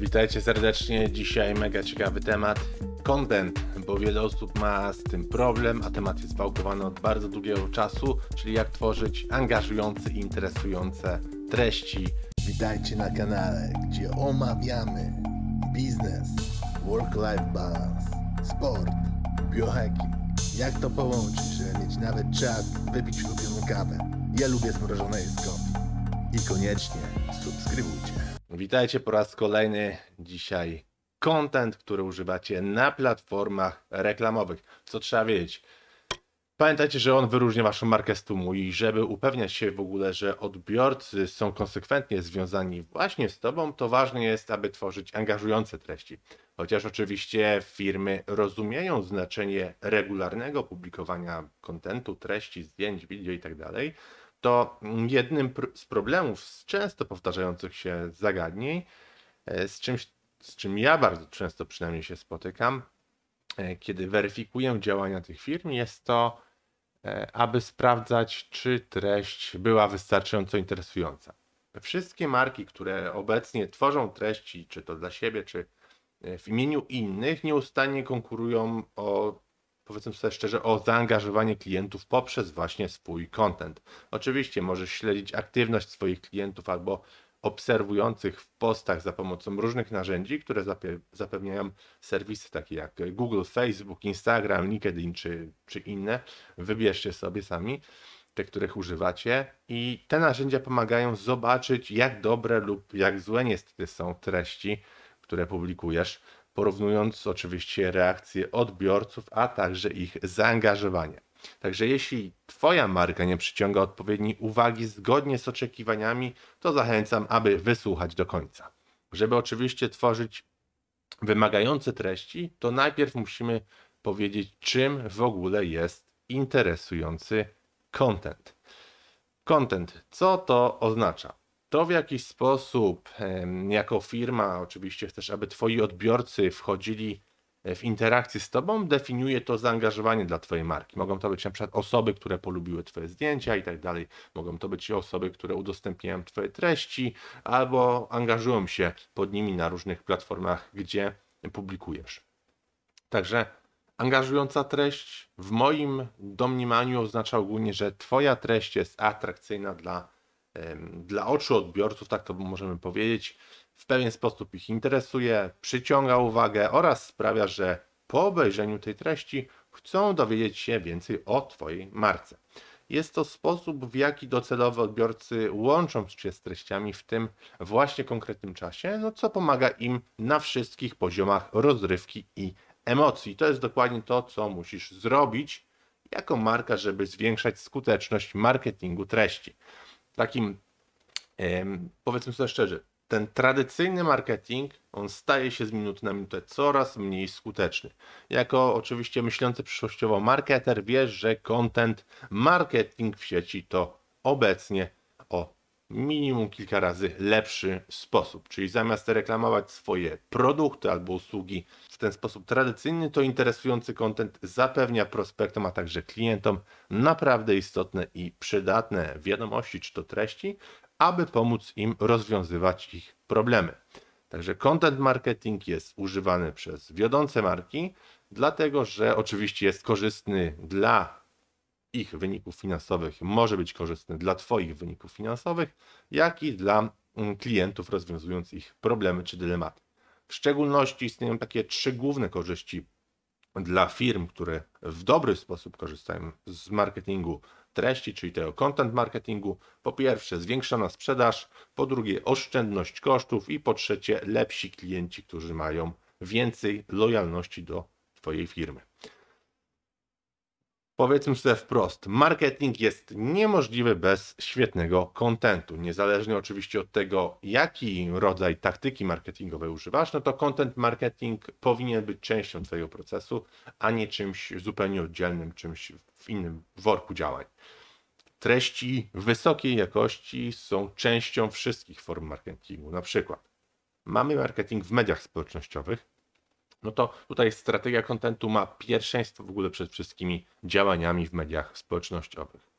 Witajcie serdecznie. Dzisiaj mega ciekawy temat. Content, bo wiele osób ma z tym problem, a temat jest wałkowany od bardzo długiego czasu, czyli jak tworzyć angażujące i interesujące treści. Witajcie na kanale, gdzie omawiamy biznes, work-life balance, sport, biohacking. Jak to połączyć, żeby mieć nawet czas wypić ulubioną kawę. Ja lubię zmrożone jedzkowi. I koniecznie subskrybujcie. Witajcie po raz kolejny. Dzisiaj content, który używacie na platformach reklamowych. Co trzeba wiedzieć? Pamiętajcie, że on wyróżnia waszą markę z tłumu i żeby upewniać się w ogóle, że odbiorcy są konsekwentnie związani właśnie z tobą, to ważne jest, aby tworzyć angażujące treści. Chociaż oczywiście firmy rozumieją znaczenie regularnego publikowania kontentu, treści, zdjęć, wideo itd., to jednym z problemów, z często powtarzających się zagadnień, e, z czymś, z czym ja bardzo często przynajmniej się spotykam, e, kiedy weryfikuję działania tych firm, jest to, e, aby sprawdzać, czy treść była wystarczająco interesująca. Wszystkie marki, które obecnie tworzą treści, czy to dla siebie, czy w imieniu innych, nieustannie konkurują o, powiedzmy sobie szczerze, o zaangażowanie klientów poprzez właśnie swój content. Oczywiście możesz śledzić aktywność swoich klientów albo obserwujących w postach za pomocą różnych narzędzi, które zape- zapewniają serwisy takie jak Google, Facebook, Instagram, LinkedIn czy, czy inne. Wybierzcie sobie sami te, których używacie i te narzędzia pomagają zobaczyć, jak dobre lub jak złe niestety są treści, które publikujesz, porównując oczywiście reakcje odbiorców, a także ich zaangażowanie. Także jeśli Twoja marka nie przyciąga odpowiedniej uwagi zgodnie z oczekiwaniami, to zachęcam, aby wysłuchać do końca. Żeby oczywiście tworzyć wymagające treści, to najpierw musimy powiedzieć, czym w ogóle jest interesujący content. Content, co to oznacza? To w jakiś sposób, jako firma, oczywiście chcesz, aby Twoi odbiorcy wchodzili e, w interakcję z Tobą, definiuje to zaangażowanie dla Twojej marki. Mogą to być na przykład osoby, które polubiły Twoje zdjęcia i tak dalej. Mogą to być osoby, które udostępniają Twoje treści albo angażują się pod nimi na różnych platformach, gdzie publikujesz. Także angażująca treść w moim domniemaniu oznacza ogólnie, że Twoja treść jest atrakcyjna dla, dla oczu odbiorców, tak to możemy powiedzieć. W pewien sposób ich interesuje, przyciąga uwagę oraz sprawia, że po obejrzeniu tej treści chcą dowiedzieć się więcej o Twojej marce. Jest to sposób, w jaki docelowi odbiorcy łączą się z treściami w tym właśnie konkretnym czasie, no co pomaga im na wszystkich poziomach rozrywki i emocji. To jest dokładnie to, co musisz zrobić jako marka, żeby zwiększać skuteczność marketingu treści. Takim, powiedzmy sobie szczerze, ten tradycyjny marketing, on staje się z minuty na minutę coraz mniej skuteczny. Jako oczywiście myślący przyszłościowo marketer wiesz, że content marketing w sieci to obecnie minimum kilka razy lepszy sposób. Czyli zamiast reklamować swoje produkty albo usługi w ten sposób tradycyjny, to interesujący content zapewnia prospektom, a także klientom naprawdę istotne i przydatne wiadomości czy to treści, aby pomóc im rozwiązywać ich problemy. Także content marketing jest używany przez wiodące marki, dlatego że oczywiście jest korzystny dla ich wyników finansowych, może być korzystny dla Twoich wyników finansowych, jak i dla mm, klientów rozwiązując ich problemy czy dylematy. W szczególności istnieją takie trzy główne korzyści dla firm, które w dobry sposób korzystają z marketingu treści, czyli tego content marketingu. Po pierwsze, zwiększona sprzedaż, po drugie, oszczędność kosztów i po trzecie, lepsi klienci, którzy mają więcej lojalności do Twojej firmy. Powiedzmy sobie wprost, marketing jest niemożliwy bez świetnego kontentu. Niezależnie oczywiście od tego, jaki rodzaj taktyki marketingowej używasz, no to content marketing powinien być częścią Twojego procesu, a nie czymś zupełnie oddzielnym, czymś w innym worku działań. Treści wysokiej jakości są częścią wszystkich form marketingu. Na przykład mamy marketing w mediach społecznościowych, no to tutaj strategia kontentu ma pierwszeństwo w ogóle przed wszystkimi działaniami w mediach społecznościowych.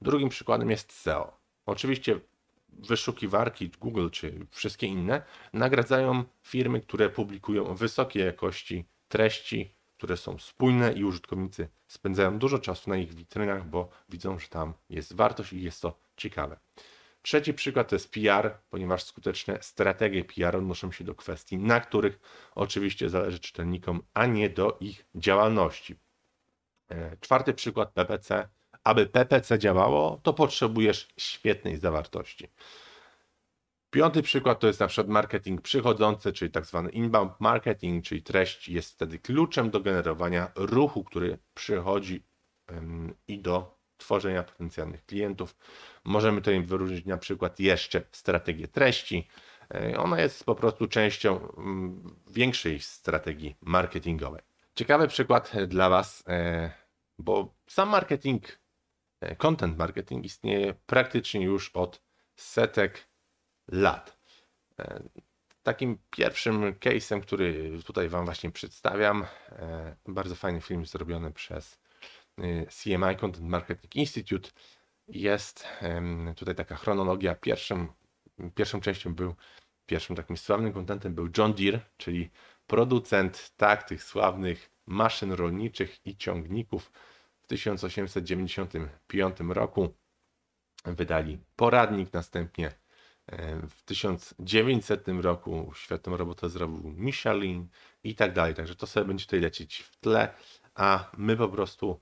Drugim przykładem jest SEO. Oczywiście wyszukiwarki Google czy wszystkie inne nagradzają firmy, które publikują wysokiej jakości treści, które są spójne i użytkownicy spędzają dużo czasu na ich witrynach, bo widzą, że tam jest wartość i jest to ciekawe. Trzeci przykład to jest PR, ponieważ skuteczne strategie PR odnoszą się do kwestii, na których oczywiście zależy czytelnikom, a nie do ich działalności. E, Czwarty przykład PPC. Aby PPC działało, to potrzebujesz świetnej zawartości. Piąty przykład to jest na przykład marketing przychodzący, czyli tak zwany inbound marketing, czyli treść jest wtedy kluczem do generowania ruchu, który przychodzi i do tworzenia potencjalnych klientów. Możemy tutaj wyróżnić na przykład jeszcze strategię treści. E, Ona jest po prostu częścią ym, większej strategii marketingowej. Ciekawy przykład dla Was, e, bo sam marketing, e, content marketing istnieje praktycznie już od setek lat. E, Takim pierwszym case'em, który tutaj Wam właśnie przedstawiam, e, bardzo fajny film zrobiony przez e, CMI Content Marketing Institute. Jest tutaj taka chronologia. Pierwszym, pierwszą częścią był, pierwszym takim sławnym kontentem był John Deere, czyli producent tak tych sławnych maszyn rolniczych i ciągników. W 1895 roku wydali poradnik, następnie e, w 1900 roku świetną robotę zrobił Michelin i tak dalej. Także to sobie będzie tutaj lecieć w tle, a my po prostu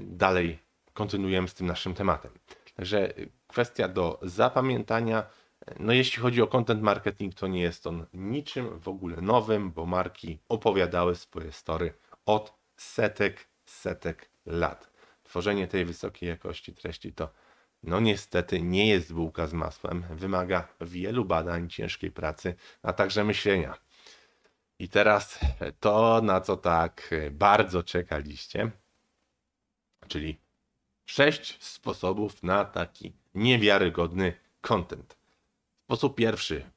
dalej kontynuujemy z tym naszym tematem. Także kwestia do zapamiętania. E, No jeśli chodzi o content marketing, to nie jest on niczym w ogóle nowym, bo marki opowiadały swoje story od setek, setek lat. Tworzenie tej wysokiej jakości treści to no niestety nie jest bułka z masłem, wymaga wielu badań, ciężkiej pracy, a także myślenia. I teraz to, na co tak bardzo czekaliście, czyli sześć sposobów na taki niewiarygodny content. Sposób pierwszy.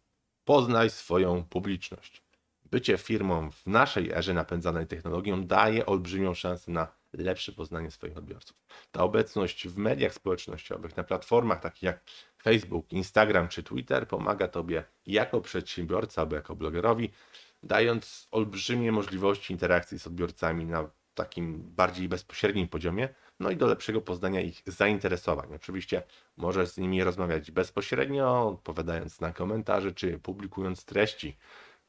Poznaj swoją publiczność. Bycie firmą w naszej erze napędzanej technologią daje olbrzymią szansę na lepsze poznanie swoich odbiorców. Ta obecność w mediach społecznościowych, na platformach takich jak Facebook, Instagram czy Twitter pomaga Tobie jako przedsiębiorca albo jako blogerowi, dając olbrzymie możliwości interakcji z odbiorcami na takim bardziej bezpośrednim poziomie, no i do lepszego poznania ich zainteresowań. Oczywiście możesz z nimi rozmawiać bezpośrednio, odpowiadając na komentarze czy publikując treści,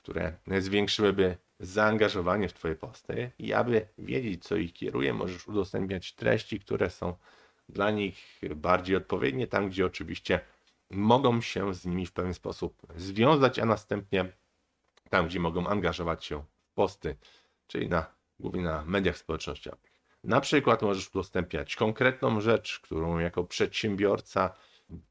które zwiększyłyby zaangażowanie w Twoje posty i aby wiedzieć, co ich kieruje, możesz udostępniać treści, które są dla nich bardziej odpowiednie, tam gdzie oczywiście mogą się z nimi w pewien sposób związać, a następnie tam, gdzie mogą angażować się w posty, czyli na, głównie na mediach społecznościowych. Na przykład możesz udostępniać konkretną rzecz, którą jako przedsiębiorca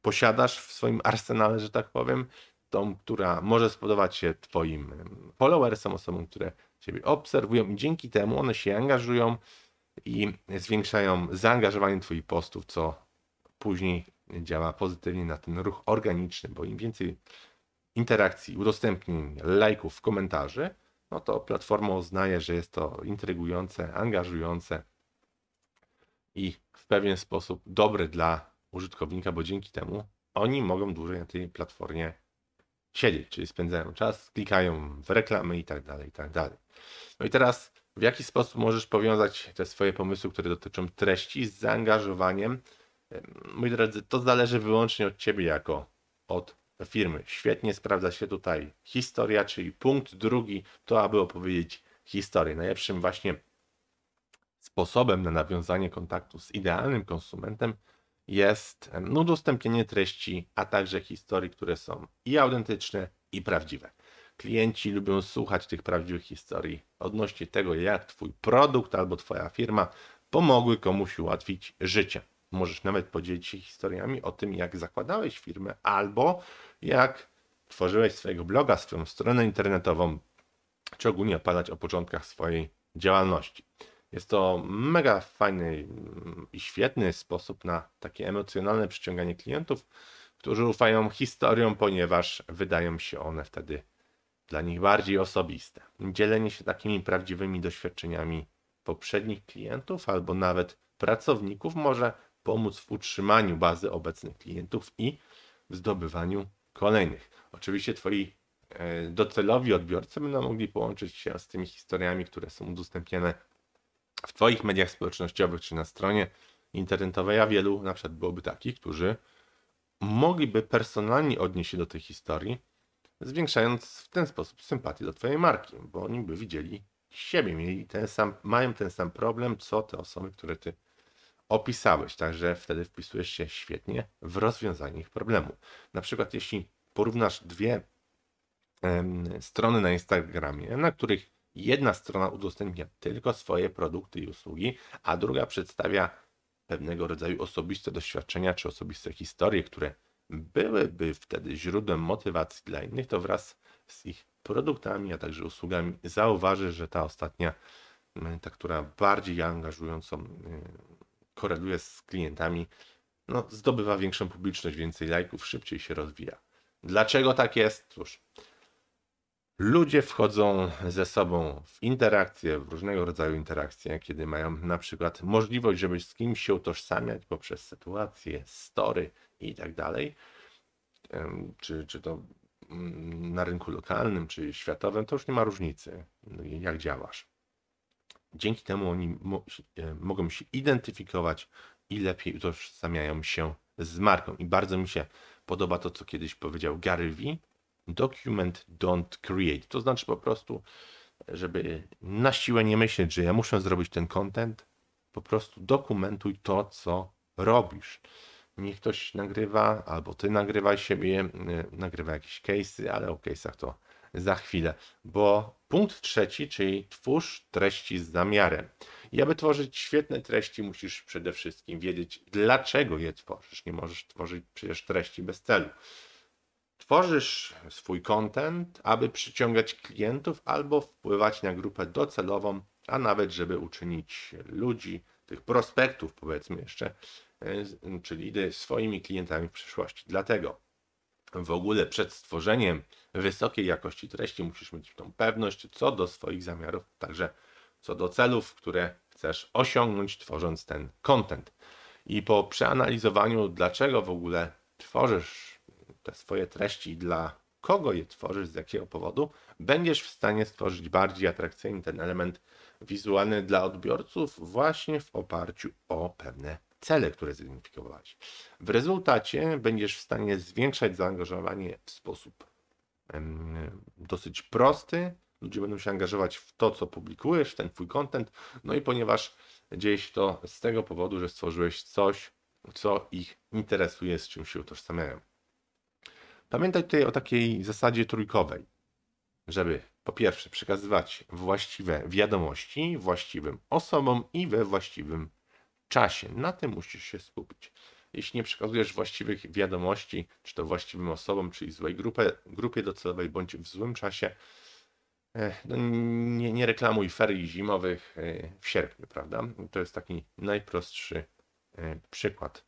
posiadasz w swoim arsenale, że tak powiem, tą, która może spodobać się Twoim followersom, osobom, które Ciebie obserwują i dzięki temu one się angażują i zwiększają zaangażowanie Twoich postów, co później działa pozytywnie na ten ruch organiczny, bo im więcej interakcji, udostępnień, lajków, komentarzy, no to platforma uznaje, że jest to intrygujące, angażujące i w pewien sposób dobre dla użytkownika, bo dzięki temu oni mogą dłużej na tej platformie siedzieć, czyli spędzają czas, klikają w reklamy i tak dalej, i tak dalej. No i teraz w jaki sposób możesz powiązać te swoje pomysły, które dotyczą treści z zaangażowaniem? Em, Moi drodzy, to zależy wyłącznie od Ciebie jako od firmy. Świetnie sprawdza się tutaj historia, czyli punkt drugi to, aby opowiedzieć historię. Najlepszym właśnie sposobem na nawiązanie kontaktu z idealnym konsumentem jest no, udostępnienie treści, a także historii, które są i autentyczne, i prawdziwe. Klienci lubią słuchać tych prawdziwych historii odnośnie tego, jak Twój produkt albo Twoja firma pomogły komuś ułatwić życie. Możesz nawet podzielić się historiami o tym, jak zakładałeś firmę, albo jak tworzyłeś swojego bloga, swoją stronę internetową, czy ogólnie opadać o początkach swojej działalności. Jest to mega fajny mm, i świetny sposób na takie emocjonalne przyciąganie klientów, którzy ufają historiom, ponieważ wydają się one wtedy dla nich bardziej osobiste. Dzielenie się takimi prawdziwymi doświadczeniami poprzednich klientów albo nawet pracowników może pomóc w utrzymaniu bazy obecnych klientów i w zdobywaniu kolejnych. Oczywiście twoi e, docelowi odbiorcy będą mogli połączyć się z tymi historiami, które są udostępniane w Twoich mediach społecznościowych czy na stronie internetowej, a wielu na przykład byłoby takich, którzy mogliby personalnie odnieść się do tej historii, zwiększając w ten sposób sympatię do Twojej marki, bo oni by widzieli siebie, mieli ten sam, mają ten sam problem, co te osoby, które Ty opisałeś, także wtedy wpisujesz się świetnie w rozwiązanie ich problemu. Na przykład jeśli porównasz dwie em, strony na Instagramie, na których jedna strona udostępnia tylko swoje produkty i usługi, a druga przedstawia pewnego rodzaju osobiste doświadczenia czy osobiste historie, które byłyby wtedy źródłem motywacji dla innych, to wraz z ich produktami, a także usługami zauważysz, że ta ostatnia, ta, która bardziej angażująco m, koreluje z klientami, no, zdobywa większą publiczność, więcej lajków, szybciej się rozwija. Dlaczego tak jest? Cóż, ludzie wchodzą ze sobą w interakcje, w różnego rodzaju interakcje, kiedy mają na przykład możliwość, żeby z kimś się utożsamiać poprzez sytuacje, story i tak dalej, czy, czy to mm, na rynku lokalnym, czy światowym, to już nie ma różnicy, no jak działasz. Dzięki temu oni mo e, mogą się identyfikować i lepiej utożsamiają się z marką. I bardzo mi się podoba to, co kiedyś powiedział Gary Vee, document, don't create. To znaczy po prostu, żeby na siłę nie myśleć, że ja muszę zrobić ten content, po prostu dokumentuj to, co robisz. Niech ktoś nagrywa, albo ty nagrywaj siebie, y, nagrywa jakieś case'y, ale o case'ach to za chwilę. Bo punkt trzeci, czyli twórz treści z zamiarem. I aby tworzyć świetne treści, musisz przede wszystkim wiedzieć, dlaczego je tworzysz. Nie możesz tworzyć przecież treści bez celu. Tworzysz swój content, aby przyciągać klientów albo wpływać na grupę docelową, a nawet żeby uczynić ludzi, tych prospektów powiedzmy jeszcze, e, czyli swoimi klientami w przyszłości. Dlatego w ogóle przed stworzeniem wysokiej jakości treści musisz mieć tą pewność co do swoich zamiarów, także co do celów, które chcesz osiągnąć tworząc ten content. I po przeanalizowaniu, dlaczego w ogóle tworzysz te swoje treści, dla kogo je tworzysz, z jakiego powodu, będziesz w stanie stworzyć bardziej atrakcyjny ten element wizualny dla odbiorców właśnie w oparciu o pewne cele, które zidentyfikowałeś. W rezultacie będziesz w stanie zwiększać zaangażowanie w sposób dosyć prosty. Ludzie będą się angażować w to, co publikujesz, w ten twój content. No i ponieważ dzieje się to z tego powodu, że stworzyłeś coś, co ich interesuje, z czym się utożsamiają. Pamiętaj tutaj o takiej zasadzie trójkowej, żeby po pierwsze przekazywać właściwe wiadomości właściwym osobom i we właściwym czasie. Na tym musisz się skupić. Jeśli nie przekazujesz właściwych wiadomości, czy to właściwym osobom, czyli złej grupie, grupie docelowej, bądź w złym czasie, eh, no nie, nie reklamuj ferii zimowych eh, w sierpniu, prawda? To jest taki najprostszy eh, przykład.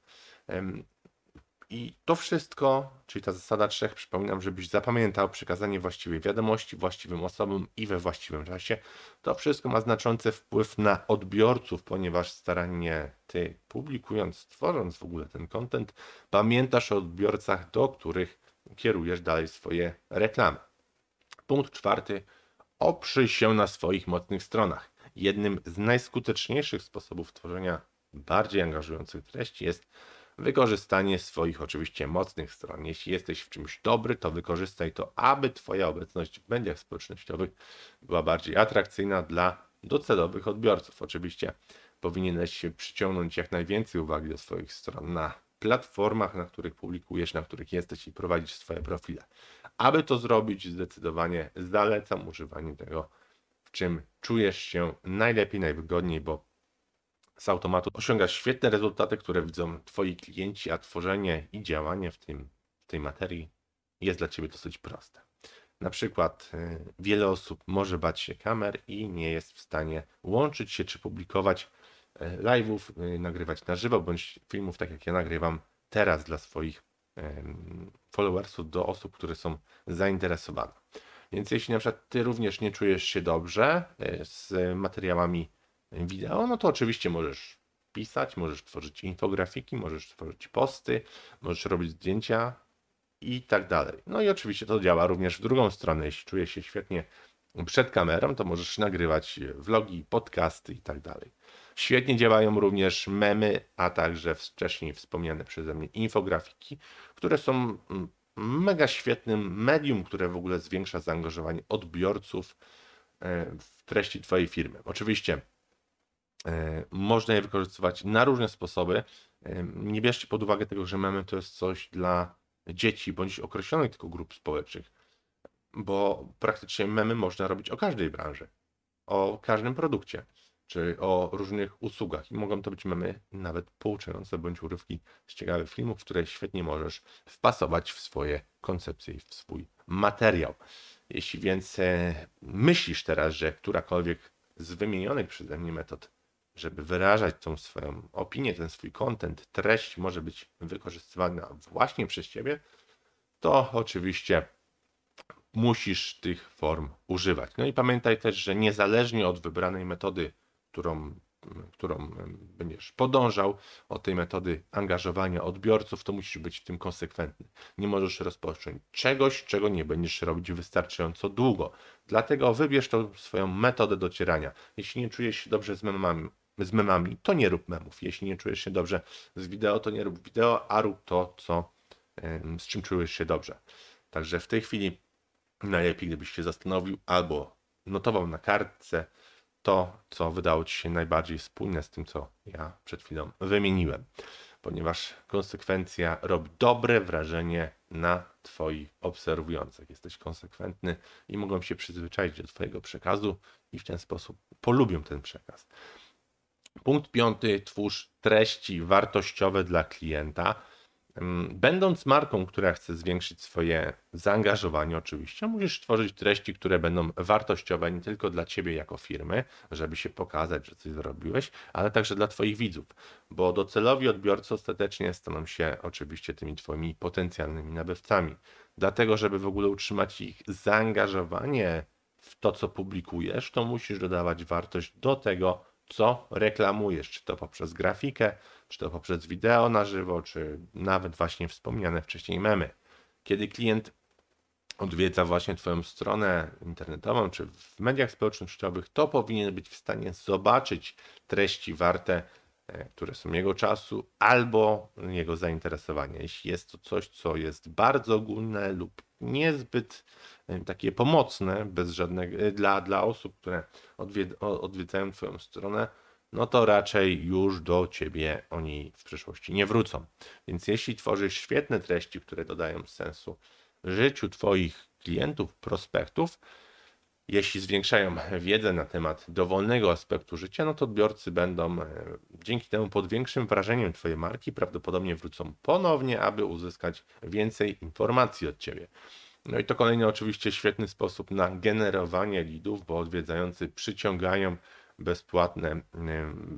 I to wszystko, czyli ta zasada trzech, przypominam, żebyś zapamiętał przekazanie właściwej wiadomości właściwym osobom i we właściwym czasie. To wszystko ma znaczący wpływ na odbiorców, ponieważ starannie ty publikując, tworząc w ogóle ten content, pamiętasz o odbiorcach, do których kierujesz dalej swoje reklamy. Punkt czwarty. Oprzyj się na swoich mocnych stronach. Jednym z najskuteczniejszych sposobów tworzenia bardziej angażujących treści jest wykorzystanie swoich oczywiście mocnych stron. Jeśli jesteś w czymś dobry, to wykorzystaj to, aby Twoja obecność w mediach społecznościowych była bardziej atrakcyjna dla docelowych odbiorców. Oczywiście powinieneś się przyciągnąć jak najwięcej uwagi do swoich stron na platformach, na których publikujesz, na których jesteś i prowadzisz swoje profile. Aby to zrobić, zdecydowanie zalecam używanie tego, w czym czujesz się najlepiej, najwygodniej, bo z automatu osiągasz świetne rezultaty, które widzą Twoi klienci, a tworzenie i działanie w, tym, w tej materii jest dla Ciebie dosyć proste. Na przykład y, wiele osób może bać się kamer i nie jest w stanie łączyć się czy publikować y, live'ów, y, nagrywać na żywo bądź filmów, tak jak ja nagrywam teraz dla swoich followersów, do osób, które są zainteresowane. Więc jeśli na przykład Ty również nie czujesz się dobrze z materiałami wideo, no to oczywiście możesz pisać, możesz tworzyć infografiki, możesz tworzyć posty, możesz robić zdjęcia i tak dalej. No i oczywiście to działa również w drugą stronę. Jeśli czujesz się świetnie przed kamerą, to możesz nagrywać vlogi, podcasty i tak dalej. Świetnie działają również memy, a także wcześniej wspomniane przeze mnie infografiki, które są mm, mega świetnym medium, które w ogóle zwiększa zaangażowanie odbiorców e, w treści Twojej firmy. Oczywiście można je wykorzystywać na różne sposoby. E, Nie bierzcie pod uwagę tego, że memy to jest coś dla dzieci bądź określonych tylko grup społecznych, bo praktycznie memy można robić o każdej branży, o każdym produkcie, czy o różnych usługach. I mogą to być memy nawet pouczające bądź urywki z ciekawych filmów, które świetnie możesz wpasować w swoje koncepcje i w swój materiał. Jeśli więc e, myślisz teraz, że którakolwiek z wymienionych przeze mnie metod, żeby wyrażać tą swoją opinię, ten swój content, treść może być wykorzystywana właśnie przez Ciebie, to oczywiście musisz tych form używać. No i pamiętaj też, że niezależnie od wybranej metody, którą, którą będziesz podążał, od tej metody angażowania odbiorców, to musisz być w tym konsekwentny. Nie możesz rozpocząć czegoś, czego nie będziesz robić wystarczająco długo. Dlatego wybierz tą swoją metodę docierania. Jeśli nie czujesz się dobrze z memami, z memami, to nie rób memów. Jeśli nie czujesz się dobrze z wideo, to nie rób wideo, a rób to, co, z czym czujesz się dobrze. Także w tej chwili najlepiej, gdybyś się zastanowił albo notował na kartce to, co wydało ci się najbardziej spójne z tym, co ja przed chwilą wymieniłem, ponieważ konsekwencja robi dobre wrażenie na Twoich obserwujących. Jesteś konsekwentny i mogą się przyzwyczaić do Twojego przekazu i w ten sposób polubią ten przekaz. Punkt piąty, twórz treści wartościowe dla klienta. Ym, Będąc marką, która chce zwiększyć swoje zaangażowanie, oczywiście, musisz tworzyć treści, które będą wartościowe nie tylko dla ciebie jako firmy, żeby się pokazać, że coś zrobiłeś, ale także dla Twoich widzów, bo docelowi odbiorcy ostatecznie staną się oczywiście tymi Twoimi potencjalnymi nabywcami. Dlatego, żeby w ogóle utrzymać ich zaangażowanie w to, co publikujesz, to musisz dodawać wartość do tego, co reklamujesz, czy to poprzez grafikę, czy to poprzez wideo na żywo, czy nawet właśnie wspomniane wcześniej memy. Kiedy klient odwiedza właśnie Twoją stronę internetową, czy w mediach społecznościowych, to powinien być w stanie zobaczyć treści warte, e, które są jego czasu albo jego zainteresowania. Jeśli jest to coś, co jest bardzo ogólne lub niezbyt takie pomocne, bez żadnego, e, dla, dla osób, które odwied, odwiedzają Twoją stronę, no to raczej już do Ciebie oni w przyszłości nie wrócą. Więc jeśli tworzysz świetne treści, które dodają sensu życiu Twoich klientów, prospektów, jeśli zwiększają wiedzę na temat dowolnego aspektu życia, no to odbiorcy będą e, dzięki temu pod większym wrażeniem Twojej marki prawdopodobnie wrócą ponownie, aby uzyskać więcej informacji od Ciebie. No i to kolejny oczywiście świetny sposób na generowanie leadów, bo odwiedzający przyciągają bezpłatne,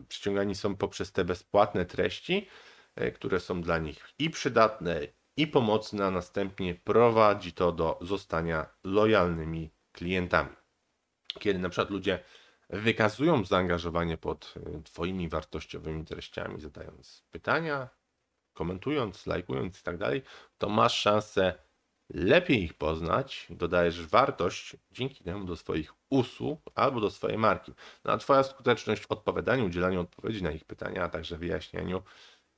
przyciągani są poprzez te bezpłatne treści, e, które są dla nich i przydatne, i pomocne, a następnie prowadzi to do zostania lojalnymi klientami. Kiedy na przykład ludzie wykazują zaangażowanie pod e, Twoimi wartościowymi treściami, zadając pytania, komentując, lajkując i tak dalej, to masz szansę lepiej ich poznać, dodajesz wartość dzięki temu do swoich usług albo do swojej marki. No a Twoja skuteczność w odpowiadaniu, udzielaniu odpowiedzi na ich pytania, a także wyjaśnianiu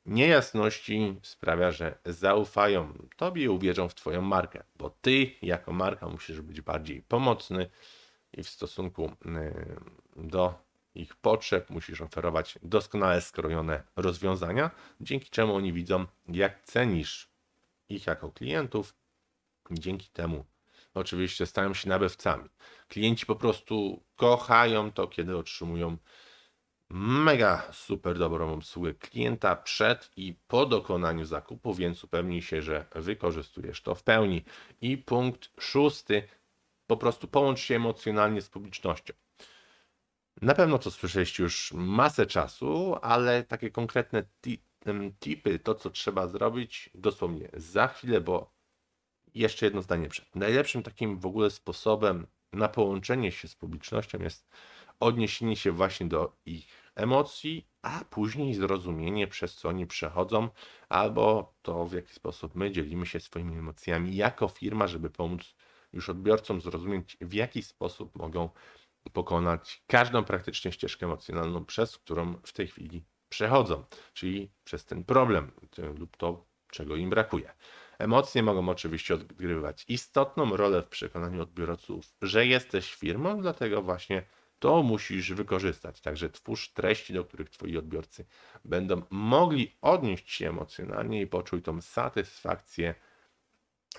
niejasności sprawia, że zaufają Tobie i uwierzą w Twoją markę, bo Ty jako marka musisz być bardziej pomocny i w stosunku y, do ich potrzeb musisz oferować doskonale skrojone rozwiązania, dzięki czemu oni widzą, jak cenisz ich jako klientów, dzięki temu oczywiście stają się nabywcami. Klienci po prostu kochają to, kiedy otrzymują mega super dobrą obsługę klienta przed i po dokonaniu zakupu, więc upewnij się, że wykorzystujesz to w pełni. I punkt szósty, po prostu połącz się emocjonalnie z publicznością. Na pewno to słyszeliście już masę czasu, ale takie konkretne tipy, to co trzeba zrobić dosłownie za chwilę, bo jeszcze jedno zdanie przed. Najlepszym takim w ogóle sposobem na połączenie się z publicznością jest odniesienie się właśnie do ich emocji, a później zrozumienie, przez co oni przechodzą, albo to, w jaki sposób my dzielimy się swoimi emocjami jako firma, żeby pomóc już odbiorcom zrozumieć, w jaki sposób mogą pokonać każdą praktycznie ścieżkę emocjonalną, przez którą w tej chwili przechodzą, czyli przez ten problem lub to, czego im brakuje. Emocje mogą oczywiście odgrywać istotną rolę w przekonaniu odbiorców, że jesteś firmą, dlatego właśnie to musisz wykorzystać. Także twórz treści, do których twoi odbiorcy będą mogli odnieść się emocjonalnie i poczuć tą satysfakcję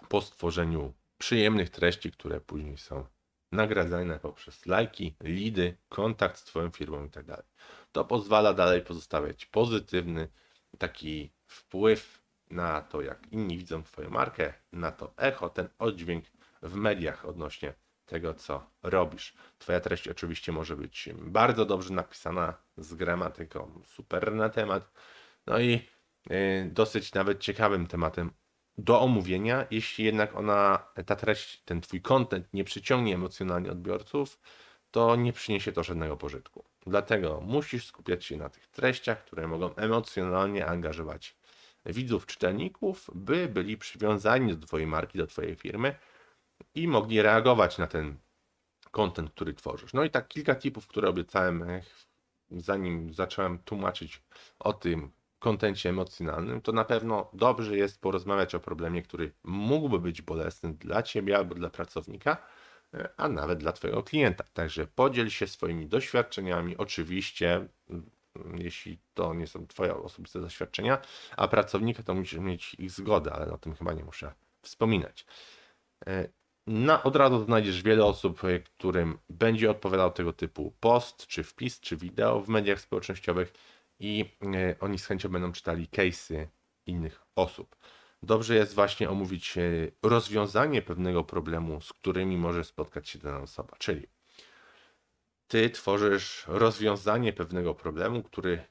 po stworzeniu przyjemnych treści, które później są nagradzane poprzez lajki, lidy, kontakt z Twoją firmą i tak. To pozwala dalej pozostawiać pozytywny taki wpływ na to, jak inni widzą Twoją markę, na to echo, ten oddźwięk w mediach odnośnie tego, co robisz. Twoja treść oczywiście może być bardzo dobrze napisana, z gramatyką super na temat, no i yy, dosyć nawet ciekawym tematem do omówienia, jeśli jednak ona, ta treść, ten twój content nie przyciągnie emocjonalnie odbiorców, to nie przyniesie to żadnego pożytku. Dlatego musisz skupiać się na tych treściach, które mogą emocjonalnie angażować widzów, czytelników, by byli przywiązani do twojej marki, do twojej firmy i mogli reagować na ten content, który tworzysz. No i tak kilka tipów, które obiecałem, eh, zanim zacząłem tłumaczyć o tym kontencie emocjonalnym, to na pewno dobrze jest porozmawiać o problemie, który mógłby być bolesny dla ciebie albo dla pracownika, e, a nawet dla twojego klienta. Także podziel się swoimi doświadczeniami, oczywiście, mm, jeśli to nie są twoje osobiste doświadczenia, a pracownika to musisz mieć ich zgodę, ale o tym chyba nie muszę wspominać. E, Na, od razu znajdziesz wiele osób, e, którym będzie odpowiadał tego typu post, czy wpis, czy wideo w mediach społecznościowych i e, oni z chęcią będą czytali case'y innych osób. Dobrze jest właśnie omówić rozwiązanie pewnego problemu, z którymi może spotkać się dana osoba. Czyli ty tworzysz rozwiązanie pewnego problemu, który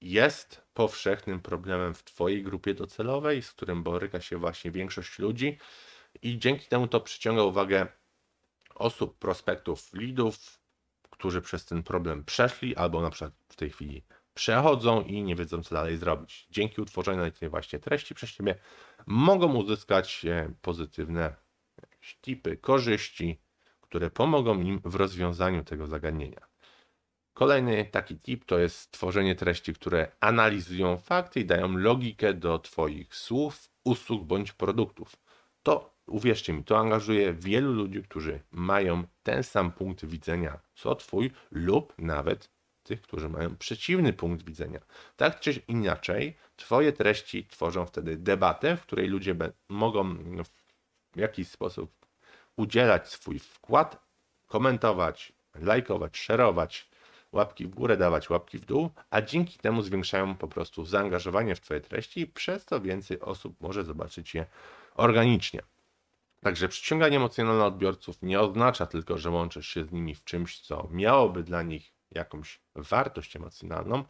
jest powszechnym problemem w twojej grupie docelowej, z którym boryka się właśnie większość ludzi i dzięki temu to przyciąga uwagę osób, prospektów, lidów, którzy przez ten problem przeszli albo na przykład w tej chwili przechodzą i nie wiedzą, co dalej zrobić. Dzięki utworzeniu tej właśnie treści przez Ciebie mogą uzyskać e, pozytywne tipy, korzyści, które pomogą im w rozwiązaniu tego zagadnienia. Kolejny taki tip to jest stworzenie treści, które analizują fakty i dają logikę do Twoich słów, usług bądź produktów. To, uwierzcie mi, to angażuje wielu ludzi, którzy mają ten sam punkt widzenia co Twój lub nawet tych, którzy mają przeciwny punkt widzenia. Tak czy inaczej, Twoje treści tworzą wtedy debatę, w której ludzie mogą w jakiś sposób udzielać swój wkład, komentować, lajkować, szerować, łapki w górę, dawać łapki w dół, a dzięki temu zwiększają po prostu zaangażowanie w Twoje treści i przez to więcej osób może zobaczyć je organicznie. Także przyciąganie emocjonalne odbiorców nie oznacza tylko, że łączysz się z nimi w czymś, co miałoby dla nich jakąś wartość emocjonalną.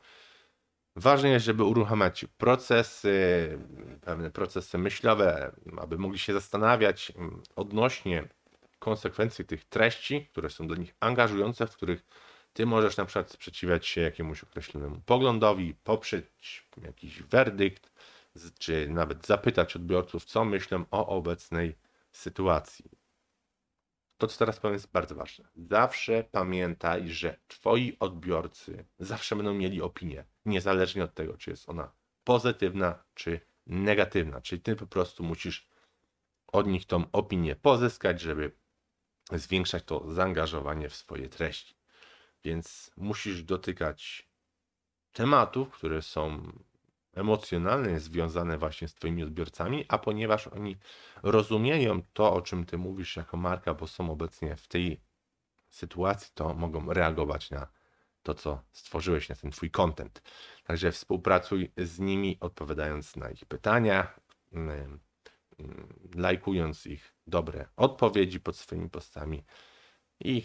Ważne jest, żeby uruchamiać procesy, pewne procesy myślowe, aby mogli się zastanawiać mm, odnośnie konsekwencji tych treści, które są dla nich angażujące, w których ty możesz na przykład sprzeciwiać się jakiemuś określonemu poglądowi, poprzeć jakiś werdykt, czy nawet zapytać odbiorców, co myślą o obecnej sytuacji. To, co teraz powiem, jest bardzo ważne. Zawsze pamiętaj, że twoi odbiorcy zawsze będą mieli opinię, niezależnie od tego, czy jest ona pozytywna, czy negatywna. Czyli ty po prostu musisz od nich tą opinię pozyskać, żeby zwiększać to zaangażowanie w swoje treści. Więc musisz dotykać tematów, które są emocjonalnie związane właśnie z Twoimi odbiorcami, a ponieważ oni rozumieją to, o czym Ty mówisz jako marka, bo są obecnie w tej sytuacji, to mogą reagować na to, co stworzyłeś, na ten Twój content. Także współpracuj z nimi, odpowiadając na ich pytania, lajkując ich dobre odpowiedzi pod swoimi postami i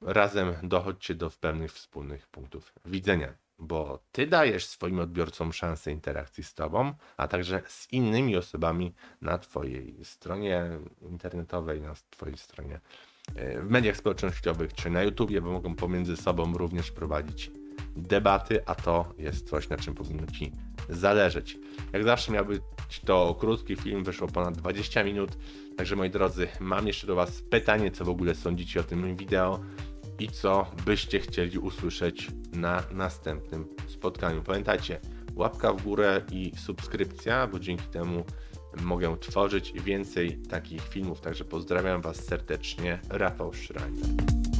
razem dochodźcie do pewnych wspólnych punktów widzenia, bo ty dajesz swoim odbiorcom szansę interakcji z tobą, a także z innymi osobami na twojej stronie internetowej, na twojej stronie e, w mediach społecznościowych czy na YouTubie, bo mogą pomiędzy sobą również prowadzić debaty, a to jest coś, na czym powinno Ci zależeć. Jak zawsze miał być to krótki film, wyszło ponad 20 minut, także moi drodzy, mam jeszcze do Was pytanie, co w ogóle sądzicie o tym wideo i co byście chcieli usłyszeć na następnym spotkaniu. Pamiętajcie, łapka w górę i subskrypcja, bo dzięki temu mogę tworzyć więcej takich filmów. Także pozdrawiam Was serdecznie, Rafał Schreiner.